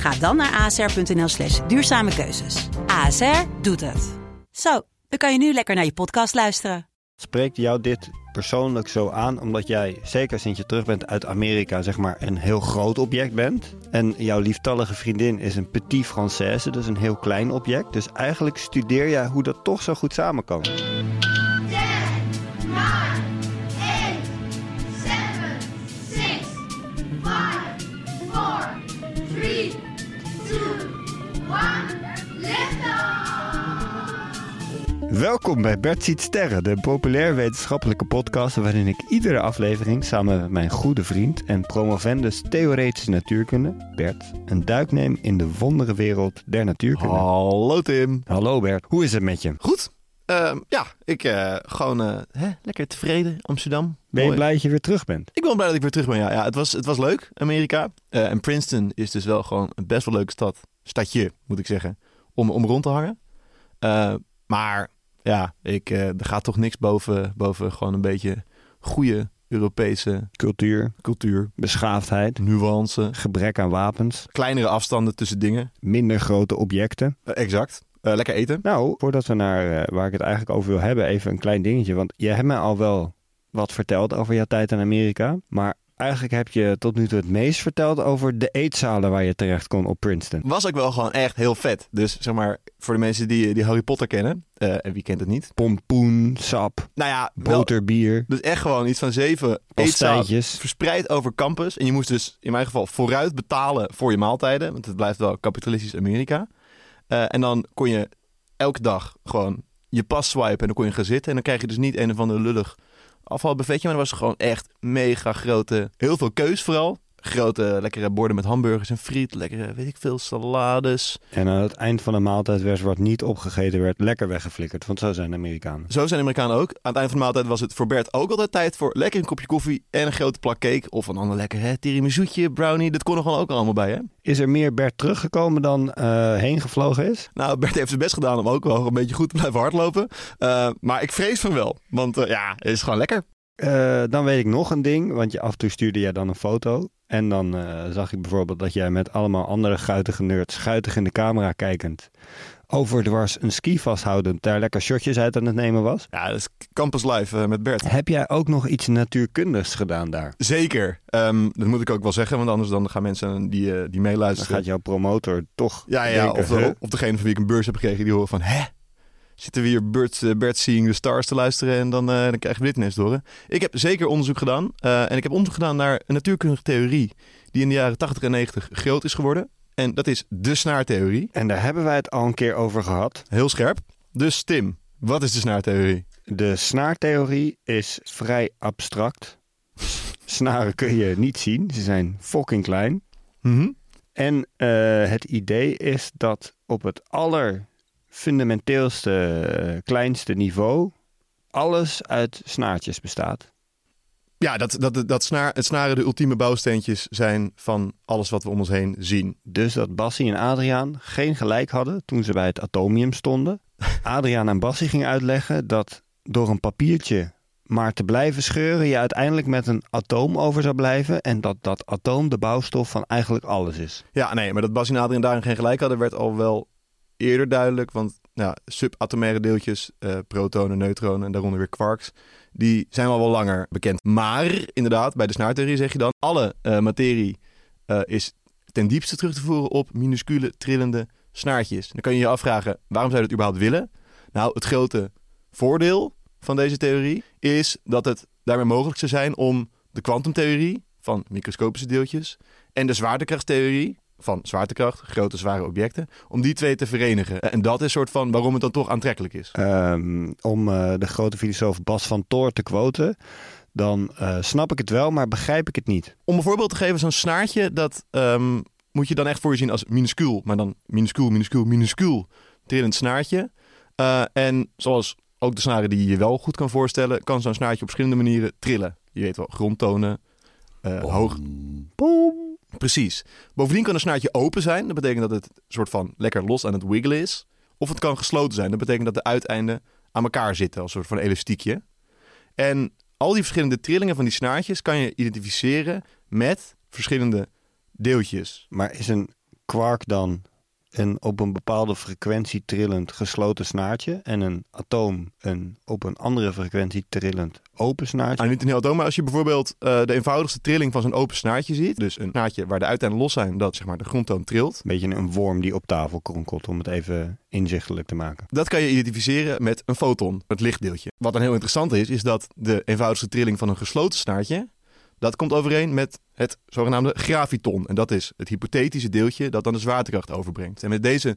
Ga dan naar asr.nl slash duurzame keuzes. ASR doet het. Zo, dan kan je nu lekker naar je podcast luisteren. Spreekt jou dit persoonlijk zo aan omdat jij, zeker sinds je terug bent uit Amerika, zeg maar een heel groot object bent? En jouw lieftallige vriendin is een petit française, dus een heel klein object. Dus eigenlijk studeer jij hoe dat toch zo goed samen kan. Welkom bij Bert Ziet Sterren, de populair wetenschappelijke podcast waarin ik iedere aflevering samen met mijn goede vriend en promovendus theoretische natuurkunde, Bert, een duik neem in de wondere wereld der natuurkunde. Hallo Tim. Hallo Bert, hoe is het met je? Goed. Ehm, ja, ik eh, gewoon eh, hè, lekker tevreden. Amsterdam. Ben je Mooi. blij dat je weer terug bent? Ik ben blij dat ik weer terug ben. Ja, ja het, was, het was leuk, Amerika. Eh, en Princeton is dus wel gewoon een best wel leuke stad. Stadje, moet ik zeggen. Om, om rond te hangen. Maar ja, ik, eh, er gaat toch niks boven, boven gewoon een beetje goede Europese Cultuur, cultuur. beschaafdheid, Nuance. gebrek aan wapens, Kleinere afstanden tussen dingen. minder grote objecten. Eh, exact. Eh, lekker eten. Nou, voordat we naar waar ik het eigenlijk over wil hebben, even een klein dingetje. Want je hebt me al wel wat verteld over jouw tijd in Amerika. Maar eigenlijk heb je tot nu toe het meest verteld over de eetzalen waar je terecht kon op Princeton. Was ook wel gewoon echt heel vet. Dus zeg maar, voor de mensen die, die Harry Potter kennen. eh, en wie kent het niet? Pompoen, sap, Nou ja, boterbier, dus echt gewoon iets van zeven eetzalen pastijtjes. verspreid over campus. En je moest dus in mijn geval vooruit betalen voor je maaltijden. Want het blijft wel kapitalistisch Amerika. Eh, en dan kon je elke dag gewoon je pas swipen en dan kon je gaan zitten. En dan krijg je dus niet een of ander lullig afvalbuffetje. Maar dat was gewoon echt mega grote, heel veel keus vooral. Grote lekkere borden met hamburgers en friet, lekkere weet ik veel, salades. En aan het eind van de maaltijd werd wat niet opgegeten werd lekker weggeflikkerd. Want zo zijn de Amerikanen. Zo zijn de Amerikanen ook. Aan het eind van de maaltijd was het voor Bert ook altijd tijd voor lekker een kopje koffie en een grote plak cake. Of een ander lekker hè, tiramisoetje, brownie. Dat kon er gewoon ook allemaal bij, hè? Is er meer Bert teruggekomen dan eh, heen gevlogen is? Nou, Bert heeft zijn best gedaan om ook wel een beetje goed te blijven hardlopen. Eh, maar ik vrees van wel. Want eh, ja, het is gewoon lekker. Dan weet ik nog een ding, want je, af en toe stuurde jij dan een foto. En dan eh, zag ik bijvoorbeeld dat jij met allemaal andere guitige nerds, schuitig in de camera kijkend, overdwars een ski vasthoudend, daar lekker shotjes uit aan het nemen was. Ja, dat is Campus Live eh, met Bert. Heb jij ook nog iets natuurkundigs gedaan daar? Zeker. Ehm, dat moet ik ook wel zeggen, want anders dan gaan mensen die, eh, die Dan meeluisteren... gaat jouw promotor toch Ja, ja, denken, of, de- of degene van wie ik een beurs heb gekregen, die horen van... Hè? Zitten we hier Bert, eh, Seeing the Stars te luisteren en dan, eh dan krijgen we dit te horen. Ik heb zeker onderzoek gedaan. eh, en ik heb onderzoek gedaan naar een natuurkundige theorie... die in de jaren 80 en 90 groot is geworden. En dat is de snaartheorie. En daar hebben wij het al een keer over gehad. Heel scherp. Dus Tim, wat is de snaartheorie? De snaartheorie is vrij abstract. Snaren kun je niet zien, ze zijn fucking klein. Mhm. En het idee is dat op het allerfundamenteelste, eh, kleinste niveau alles uit snaartjes bestaat. Ja, dat, dat, dat snaar, het snaren de ultieme bouwsteentjes zijn van alles wat we om ons heen zien. Dus dat Bassie en Adriaan geen gelijk hadden toen ze bij het atomium stonden. Adriaan aan Bassie ging uitleggen dat door een papiertje maar te blijven scheuren je uiteindelijk met een atoom over zou blijven. En dat dat atoom de bouwstof van eigenlijk alles is. Ja, nee, maar dat Bas en Adriaan daarin geen gelijk hadden, werd al wel eerder duidelijk. Want ja, subatomaire deeltjes, eh, protonen, neutronen en daaronder weer quarks, die zijn al wel langer bekend. Maar inderdaad, bij de snaartheorie zeg je dan, alle eh, materie eh, is ten diepste terug te voeren op minuscule trillende snaartjes. Dan kan je je afvragen, waarom zou je dat überhaupt willen? Nou, het grote voordeel van deze theorie is dat het daarmee mogelijk zou zijn om de kwantumtheorie van microscopische deeltjes en de zwaartekrachtstheorie van zwaartekracht, grote zware objecten, om die twee te verenigen. En dat is soort van waarom het dan toch aantrekkelijk is. Ehm, om eh, de grote filosoof Bas van Toor te quoten, dan eh, snap ik het wel, maar begrijp ik het niet. Om een voorbeeld te geven, zo'n snaartje, dat ehm, moet je dan echt voor je zien als minuscuul. Maar dan minuscuul, minuscuul, minuscuul. trillend snaartje. Eh, en zoals ook de snaren die je je wel goed kan voorstellen, kan zo'n snaartje op verschillende manieren trillen. Je weet wel, grondtonen, eh, hoog. Boom. Precies. Bovendien kan een snaartje open zijn. Dat betekent dat het soort van lekker los aan het wiggelen is. Of het kan gesloten zijn. Dat betekent dat de uiteinden aan elkaar zitten als een soort van elastiekje. En al die verschillende trillingen van die snaartjes kan je identificeren met verschillende deeltjes. Maar is een quark dan een op een bepaalde frequentie trillend gesloten snaartje en een atoom een op een andere frequentie trillend open snaartje? Nou, niet een heel atoom, maar als je bijvoorbeeld eh, de eenvoudigste trilling van zo'n open snaartje ziet. Dus een snaartje waar de uiteinden los zijn, dat zeg maar de grondtoon trilt. Een beetje een worm die op tafel kronkelt, om het even inzichtelijk te maken. Dat kan je identificeren met een foton, het lichtdeeltje. Wat dan heel interessant is, is dat de eenvoudigste trilling van een gesloten snaartje, dat komt overeen met het zogenaamde graviton. En dat is het hypothetische deeltje dat dan de zwaartekracht overbrengt. En met deze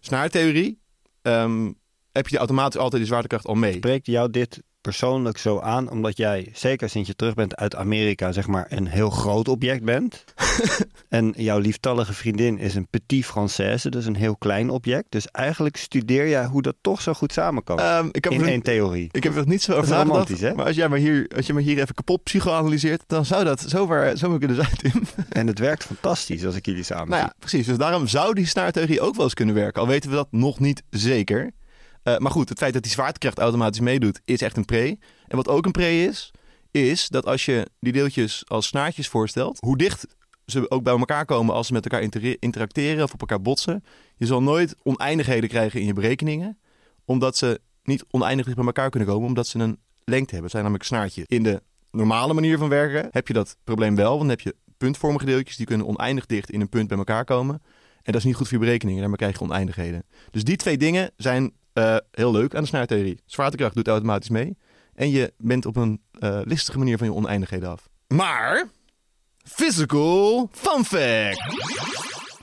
snaartheorie ehm, heb je automatisch altijd die zwaartekracht al mee. Spreekt jou dit persoonlijk zo aan, omdat jij, zeker sinds je terug bent uit Amerika, zeg maar een heel groot object bent? en jouw lieftallige vriendin is een petit française, dus een heel klein object. Dus eigenlijk studeer jij hoe dat toch zo goed samen kan. Ehm, ik heb in één theorie. Ik heb er niet zo over nagedacht. hè? Maar als jij me hier, als je me hier even kapot psychoanalyseert, dan zou dat zomaar, zomaar kunnen zijn, Tim. En het werkt fantastisch als ik jullie samen nou ja, precies. Dus daarom zou die snaartheorie ook wel eens kunnen werken. Al weten we dat nog niet zeker. Eh, maar goed, het feit dat die zwaartekracht automatisch meedoet, is echt een pre. En wat ook een pre is, is dat als je die deeltjes als snaartjes voorstelt, hoe dicht ze ook bij elkaar komen als ze met elkaar inter- interacteren of op elkaar botsen. Je zal nooit oneindigheden krijgen in je berekeningen, omdat ze niet oneindig dicht bij elkaar kunnen komen, omdat ze een lengte hebben. Het zijn namelijk snaartjes. In de normale manier van werken heb je dat probleem wel, want dan heb je puntvormige deeltjes die kunnen oneindig dicht in een punt bij elkaar komen. En dat is niet goed voor je berekeningen, daarmee krijg je oneindigheden. Dus die twee dingen zijn eh, heel leuk aan de snaartheorie. Zwaartekracht doet automatisch mee. En je bent op een eh, listige manier van je oneindigheden af. Maar, physical fun fact.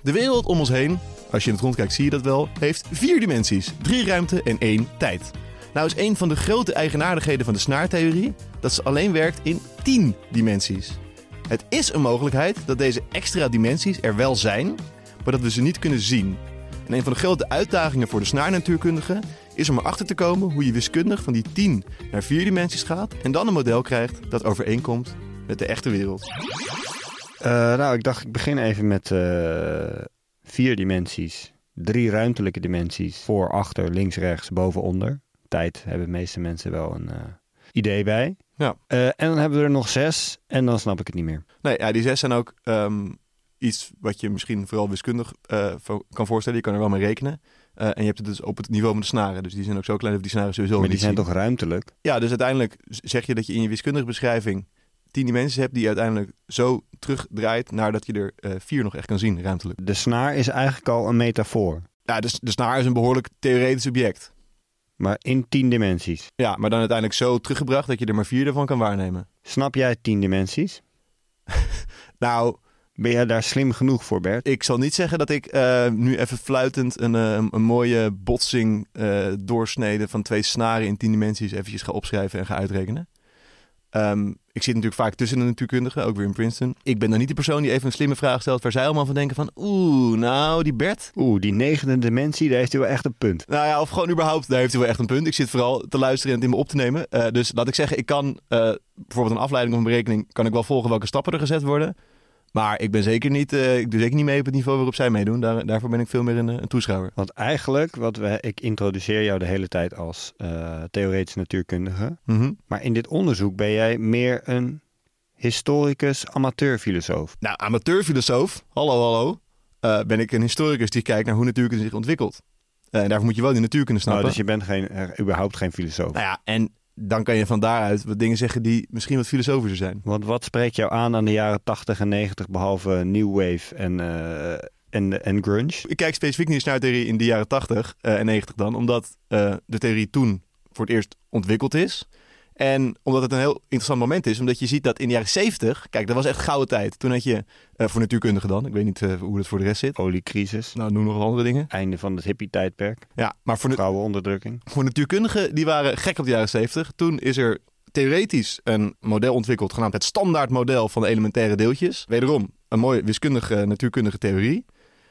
De wereld om ons heen, als je in het rond kijkt zie je dat wel, heeft vier dimensies. Drie ruimte en één tijd. Nou is een van de grote eigenaardigheden van de snaartheorie dat ze alleen werkt in 10 dimensies. Het is een mogelijkheid dat deze extra dimensies er wel zijn, maar dat we ze niet kunnen zien. En een van de grote uitdagingen voor de snaarnatuurkundigen is om erachter te komen hoe je wiskundig van die 10 naar 4 dimensies gaat en dan een model krijgt dat overeenkomt met de echte wereld. Eh, nou, ik dacht ik begin even met eh, vier dimensies. Drie ruimtelijke dimensies. Voor, achter, links, rechts, boven, onder. Tijd hebben de meeste mensen wel een eh, idee bij. Ja. En dan hebben we er nog zes en dan snap ik het niet meer. Nee, ja, die zes zijn ook ehm, iets wat je misschien vooral wiskundig eh, kan voorstellen. Je kan er wel mee rekenen. Eh, en je hebt het dus op het niveau van de snaren. Dus die zijn ook zo klein dat die snaren sowieso maar die zijn zien. toch ruimtelijk? Ja, dus uiteindelijk zeg je dat je in je wiskundige beschrijving tien dimensies hebt die je uiteindelijk zo terugdraait naar dat je er eh, vier nog echt kan zien, ruimtelijk. De snaar is eigenlijk al een metafoor. Ja, dus de snaar is een behoorlijk theoretisch object. Maar in tien dimensies. Ja, maar dan uiteindelijk zo teruggebracht dat je er maar vier ervan kan waarnemen. Snap jij tien dimensies? Nou, Ben jij daar slim genoeg voor, Bert? ik zal niet zeggen dat ik eh, nu even fluitend een, eh, een mooie botsing eh doorsnede van twee snaren in tien dimensies eventjes ga opschrijven en ga uitrekenen. Ehm, ik zit natuurlijk vaak tussen de natuurkundigen, ook weer in Princeton. Ik ben dan niet de persoon die even een slimme vraag stelt waar zij allemaal van denken van... Oeh, nou, die Bert, Oeh, die negende dimensie, daar heeft hij wel echt een punt. Nou ja, of gewoon überhaupt, daar heeft hij wel echt een punt. Ik zit vooral te luisteren en het in me op te nemen. Dus laat ik zeggen, ik kan bijvoorbeeld een afleiding of een berekening... kan ik wel volgen welke stappen er gezet worden. Maar ik ben zeker niet, eh, ik doe zeker niet mee op het niveau waarop zij meedoen. Daar, daarvoor ben ik veel meer een, een toeschouwer. Want eigenlijk, wat we, ik introduceer jou de hele tijd als eh theoretisch natuurkundige. Mhm. Maar in dit onderzoek ben jij meer een historicus, amateurfilosoof. Nou, amateurfilosoof, hallo hallo, eh, ben ik een historicus die kijkt naar hoe natuurkunde zich ontwikkelt. En daarvoor moet je wel die natuurkunde Nou, snappen. dus je bent geen, überhaupt geen filosoof. Nou ja, en dan kan je van daaruit wat dingen zeggen die misschien wat filosofischer zijn. Want wat spreekt jou aan aan de jaren 80 en 90, behalve New Wave en, eh, en, en grunge? Ik kijk specifiek naar de snaartheorie in de jaren 80 eh, en 90 dan, omdat eh, de theorie toen voor het eerst ontwikkeld is. En omdat het een heel interessant moment is, omdat je ziet dat in de jaren 70, kijk, dat was echt gouden tijd. Toen had je eh, voor natuurkundigen dan, ik weet niet eh, hoe dat voor de rest zit. Oliecrisis, Nou, noem nog wat andere dingen. einde van het hippie-tijdperk, Ja, maar voor, de, vrouwenonderdrukking. voor natuurkundigen, die waren gek op de jaren 70. Toen is er theoretisch een model ontwikkeld, genaamd het standaardmodel van de elementaire deeltjes. Wederom, een mooie wiskundige, natuurkundige theorie.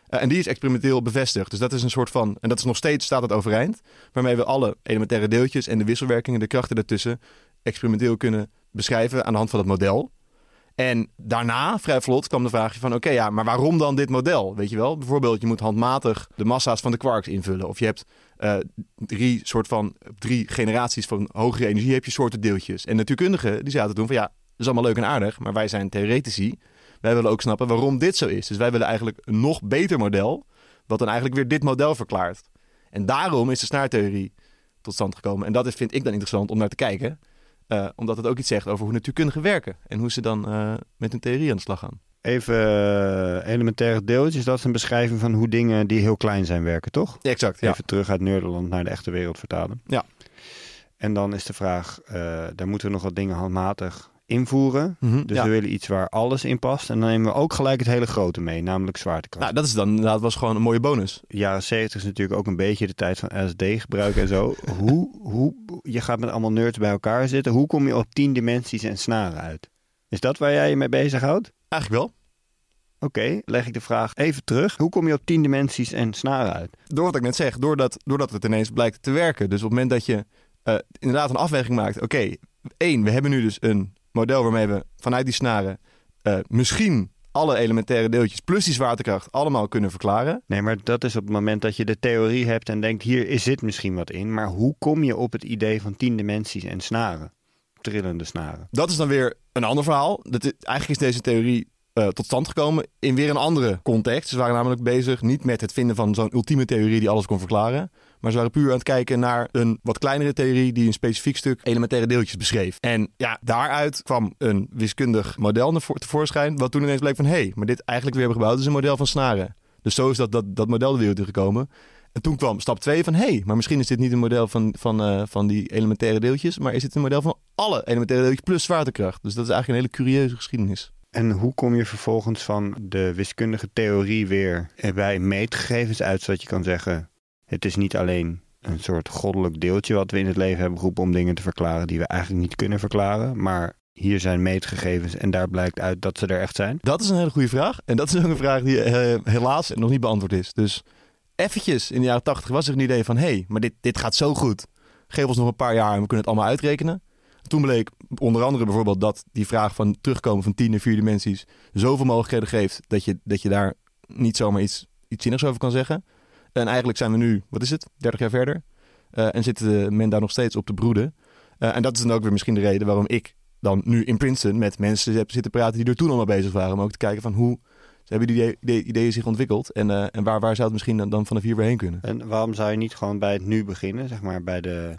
Eh, en die is experimenteel bevestigd. Dus dat is een soort van, en dat is nog steeds, staat het overeind, waarmee we alle elementaire deeltjes en de wisselwerkingen, de krachten daartussen, experimenteel kunnen beschrijven aan de hand van het model. En daarna, vrij vlot, kwam de vraag van... oké, ja, maar waarom dan dit model? Weet je wel? Bijvoorbeeld, je moet handmatig de massa's van de quarks invullen. Of je hebt eh, drie, soort van, drie generaties van hogere energie... heb je soorten deeltjes. En natuurkundigen die zaten toen van... ja, dat is allemaal leuk en aardig... maar wij zijn theoretici. Wij willen ook snappen waarom dit zo is. Dus wij willen eigenlijk een nog beter model... wat dan eigenlijk weer dit model verklaart. En daarom is de snaartheorie tot stand gekomen. En dat is, vind ik dan interessant om naar te kijken... Eh, omdat het ook iets zegt over hoe natuurkundigen werken. En hoe ze dan eh, met hun theorie aan de slag gaan. Even eh, elementaire deeltjes, dat is een beschrijving van hoe dingen die heel klein zijn werken, toch? exact, ja. Even terug uit Nederland naar de echte wereld vertalen. Ja. En dan is de vraag, daar moeten we nog wat dingen handmatig invoeren. Mhm, Dus ja. we willen iets waar alles in past. En dan nemen we ook gelijk het hele grote mee, namelijk zwaartekracht. Nou, dat is dan inderdaad was gewoon een mooie bonus. jaren 70 is natuurlijk ook een beetje de tijd van LSD gebruik en zo. hoe, hoe, je gaat met allemaal nerds bij elkaar zitten. Hoe kom je op 10 dimensies en snaren uit? Is dat waar jij je mee bezighoudt? Eigenlijk wel. Oké, leg ik de vraag even terug. Hoe kom je op 10 dimensies en snaren uit? Door wat ik net zeg, doordat, doordat het ineens blijkt te werken. Dus op het moment dat je eh, inderdaad een afweging maakt. Oké, één, we hebben nu dus een model waarmee we vanuit die snaren eh, misschien alle elementaire deeltjes plus die zwaartekracht allemaal kunnen verklaren. Nee, maar dat is op het moment dat je de theorie hebt en denkt, hier is zit misschien wat in. Maar hoe kom je op het idee van 10 dimensies en snaren? Trillende snaren. Dat is dan weer een ander verhaal. Dat is- eigenlijk is deze theorie eh, tot stand gekomen in weer een andere context. Ze waren namelijk bezig niet met het vinden van zo'n ultieme theorie die alles kon verklaren. Maar ze waren puur aan het kijken naar een wat kleinere theorie die een specifiek stuk elementaire deeltjes beschreef. En ja, daaruit kwam een wiskundig model tevoorschijn. Wat toen ineens bleek van hé, hey, maar dit eigenlijk weer hebben gebouwd is een model van snaren. Dus zo is dat, dat, dat model de wereld gekomen. En toen kwam stap 2 van hé, hey, maar misschien is dit niet een model van, van, eh, van die elementaire deeltjes, maar is dit een model van alle elementaire deeltjes plus zwaartekracht. Dus dat is eigenlijk een hele curieuze geschiedenis. En hoe kom je vervolgens van de wiskundige theorie weer bij meetgegevens uit, zodat je kan zeggen: het is niet alleen een soort goddelijk deeltje wat we in het leven hebben geroepen om dingen te verklaren die we eigenlijk niet kunnen verklaren, maar hier zijn meetgegevens en daar blijkt uit dat ze er echt zijn. Dat is een hele goede vraag. En dat is ook een vraag die eh, helaas nog niet beantwoord is. Dus eventjes in de jaren 80 was er een idee van... hé, hey, maar dit, dit gaat zo goed. Geef ons nog een paar jaar en we kunnen het allemaal uitrekenen. Toen bleek onder andere bijvoorbeeld dat die vraag van terugkomen van tien naar vier dimensies... zoveel mogelijkheden geeft dat je, dat je daar niet zomaar iets, iets zinnigs over kan zeggen. En eigenlijk zijn we nu, wat is het, 30 jaar verder. Eh, en zit men daar nog steeds op te broeden. Eh, en dat is dan ook weer misschien de reden waarom ik dan nu in Princeton met mensen heb zitten praten die er toen allemaal bezig waren. Om ook te kijken van hoe hebben die idee- idee- ideeën zich ontwikkeld. En, eh, en waar, waar zou het misschien dan, dan vanaf hier weer heen kunnen. En waarom zou je niet gewoon bij het nu beginnen, zeg maar bij, de,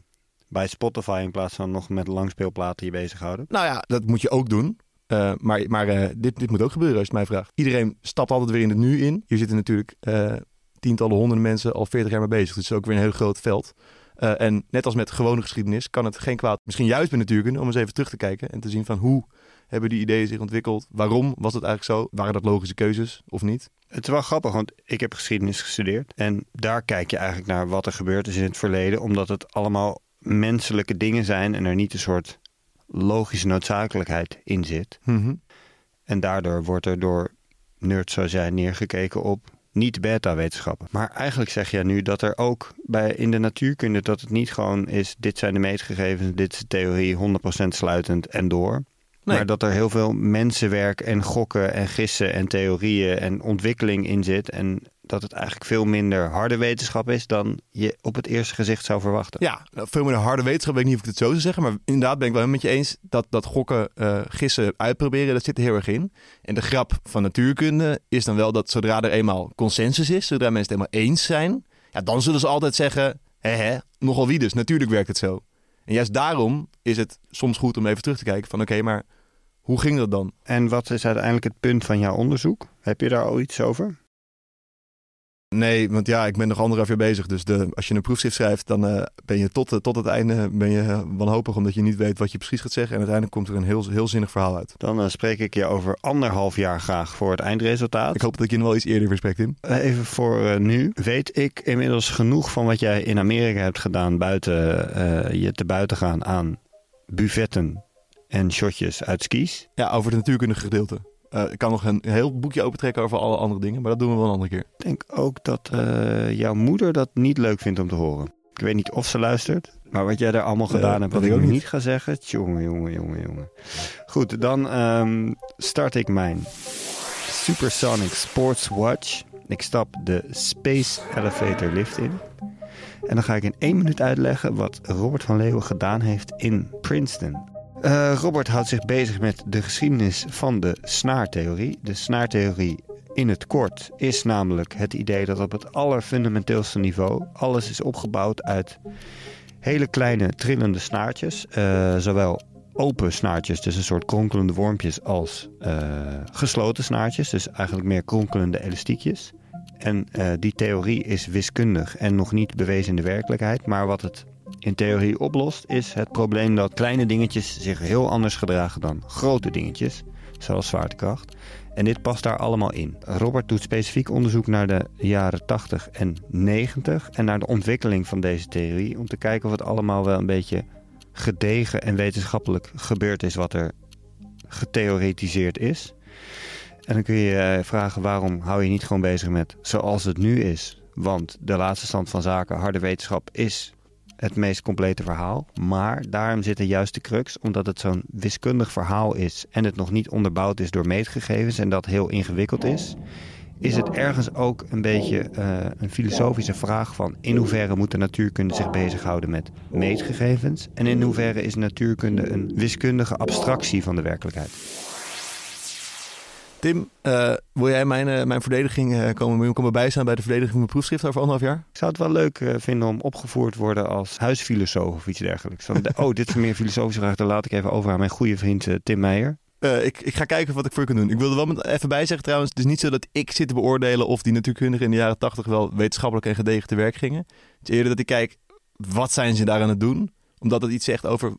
bij Spotify in plaats van nog met langspeelplaten je bezighouden? Nou ja, dat moet je ook doen. Maar maar dit, dit moet ook gebeuren als je het mij vraagt. Iedereen stapt altijd weer in het nu in. Hier zitten natuurlijk eh, tientallen, honderden mensen al 40 jaar mee bezig. Dus het is ook weer een heel groot veld. Eh, en net als met gewone geschiedenis kan het geen kwaad. Misschien juist bij natuurkunde om eens even terug te kijken. En te zien van hoe hebben die ideeën zich ontwikkeld. Waarom was het eigenlijk zo? Waren dat logische keuzes of niet? Het is wel grappig, want ik heb geschiedenis gestudeerd. En daar kijk je eigenlijk naar wat er gebeurd is in het verleden. Omdat het allemaal menselijke dingen zijn en er niet een soort logische noodzakelijkheid in zit. En daardoor wordt er door nerds zoals jij neergekeken op niet beta-wetenschappen. Maar eigenlijk zeg jij nu dat er ook bij in de natuurkunde dat het niet gewoon is dit zijn de meetgegevens, dit is de theorie 100% sluitend en door. Nee. Maar dat er heel veel mensenwerk en gokken en gissen en theorieën en ontwikkeling in zit. En dat het eigenlijk veel minder harde wetenschap is dan je op het eerste gezicht zou verwachten. Ja, nou, veel de harde wetenschap, weet ik niet of ik het zo zou zeggen. Maar inderdaad ben ik wel helemaal met je eens dat, dat gokken, eh, gissen, uitproberen, dat zit er heel erg in. En de grap van natuurkunde is dan wel dat zodra er eenmaal consensus is, zodra mensen het helemaal eens zijn, ja, dan zullen ze altijd zeggen, hè hè, nogal wie dus, natuurlijk werkt het zo. En juist daarom is het soms goed om even terug te kijken van oké, maar hoe ging dat dan? En wat is uiteindelijk het punt van jouw onderzoek? Heb je daar al iets over? Nee, want ja, ik ben nog anderhalf jaar bezig. Dus de, als je een proefschrift schrijft, dan eh, ben je tot, eh, tot het einde ben je eh, wanhopig omdat je niet weet wat je precies gaat zeggen. En uiteindelijk komt er een heel, heel zinnig verhaal uit. Dan spreek ik je over anderhalf jaar graag voor het eindresultaat. Ik hoop dat ik je nog wel iets eerder weer spreek, Tim. Even voor nu. Weet ik inmiddels genoeg van wat jij in Amerika hebt gedaan buiten je te buiten gaan aan buffetten en shotjes uit skis? Ja, over het natuurkundige gedeelte. Eh, ik kan nog een heel boekje opentrekken over alle andere dingen, maar dat doen we wel een andere keer. Ik denk ook dat eh, jouw moeder dat niet leuk vindt om te horen. Ik weet niet of ze luistert, maar wat jij daar allemaal gedaan hebt, wat ik ook niet. niet ga zeggen. Tjonge, jonge, jonge, jonge. Goed, dan ehm, start ik mijn Supersonic Sports Watch. Ik stap de Space Elevator lift in. En dan ga ik in één minuut uitleggen wat Robert van Leeuwen gedaan heeft in Princeton. Eh, Robert houdt zich bezig met de geschiedenis van de snaartheorie. De snaartheorie in het kort is namelijk het idee dat op het allerfundamenteelste niveau alles is opgebouwd uit hele kleine trillende snaartjes. eh, zowel open snaartjes, dus een soort kronkelende wormpjes, als eh, gesloten snaartjes, dus eigenlijk meer kronkelende elastiekjes. En die theorie is wiskundig en nog niet bewezen in de werkelijkheid. Maar wat het in theorie oplost, is het probleem dat kleine dingetjes zich heel anders gedragen dan grote dingetjes, zoals zwaartekracht. En dit past daar allemaal in. Robert doet specifiek onderzoek naar de jaren 80 en 90 en naar de ontwikkeling van deze theorie. Om te kijken of het allemaal wel een beetje gedegen en wetenschappelijk gebeurd is wat er getheoretiseerd is. En dan kun je eh, vragen waarom hou je niet gewoon bezig met zoals het nu is. Want de laatste stand van zaken, harde wetenschap, is het meest complete verhaal. Maar daarom zit er juist de crux, omdat het zo'n wiskundig verhaal is en het nog niet onderbouwd is door meetgegevens en dat heel ingewikkeld is, is het ergens ook een beetje eh, een filosofische vraag van in hoeverre moet de natuurkunde zich bezighouden met meetgegevens en in hoeverre is natuurkunde een wiskundige abstractie van de werkelijkheid. Tim, eh, wil jij mijn, eh, mijn verdediging eh, komen, komen bijstaan bij de verdediging van mijn proefschrift over anderhalf jaar? Ik zou het wel leuk vinden om opgevoerd te worden als huisfilosoof of iets dergelijks. Van oh, dit is meer filosofische vraag, dan laat ik even over aan mijn goede vriend Tim Meijer. Ik, ik ga kijken wat ik voor je kan doen. Ik wil er wel met, even bij zeggen trouwens, het is niet zo dat ik zit te beoordelen of die natuurkundigen in de jaren tachtig wel wetenschappelijk en gedegen te werk gingen. Het is eerder dat ik kijk, wat zijn ze daar aan het doen? Omdat het iets zegt over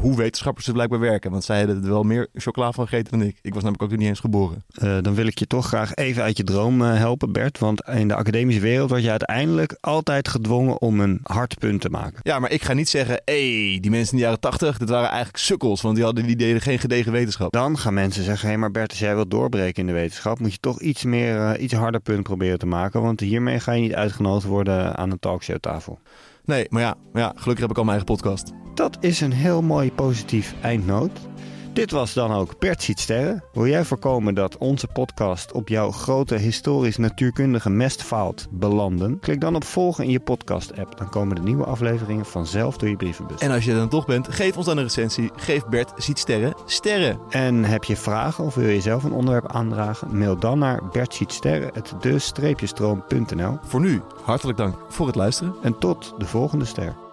hoe wetenschappers dus blijkbaar werken. Want zij hadden er wel meer chocola van gegeten dan ik. Ik was namelijk ook nog niet eens geboren. Eh, dan wil ik je toch graag even uit je droom eh, helpen, Bert. Want in de academische wereld word je uiteindelijk altijd gedwongen om een hard punt te maken. Ja, maar ik ga niet zeggen, hé, hey, die mensen in de jaren tachtig, dat waren eigenlijk sukkels. Want die, hadden, die deden geen gedegen wetenschap. Dan gaan mensen zeggen: hé, hey, maar Bert, als jij wilt doorbreken in de wetenschap, moet je toch iets meer, eh, iets harder punt proberen te maken. Want hiermee ga je niet uitgenodigd worden aan een talkshowtafel. Nee, maar ja, ja, gelukkig heb ik al mijn eigen podcast. Dat is een heel mooi positief eindnoot. Dit was dan ook Bert ziet sterren. Wil jij voorkomen dat onze podcast op jouw grote historisch natuurkundige mestfout belanden? Klik dan op volgen in je podcast app. Dan komen de nieuwe afleveringen vanzelf door je brievenbus. En als je er dan toch bent, geef ons dan een recensie. Geef Bert ziet sterren sterren. En heb je vragen of wil je zelf een onderwerp aandragen? Mail dan naar bertzietsterren.de-stroom.nl Voor nu, hartelijk dank voor het luisteren. En tot de volgende ster.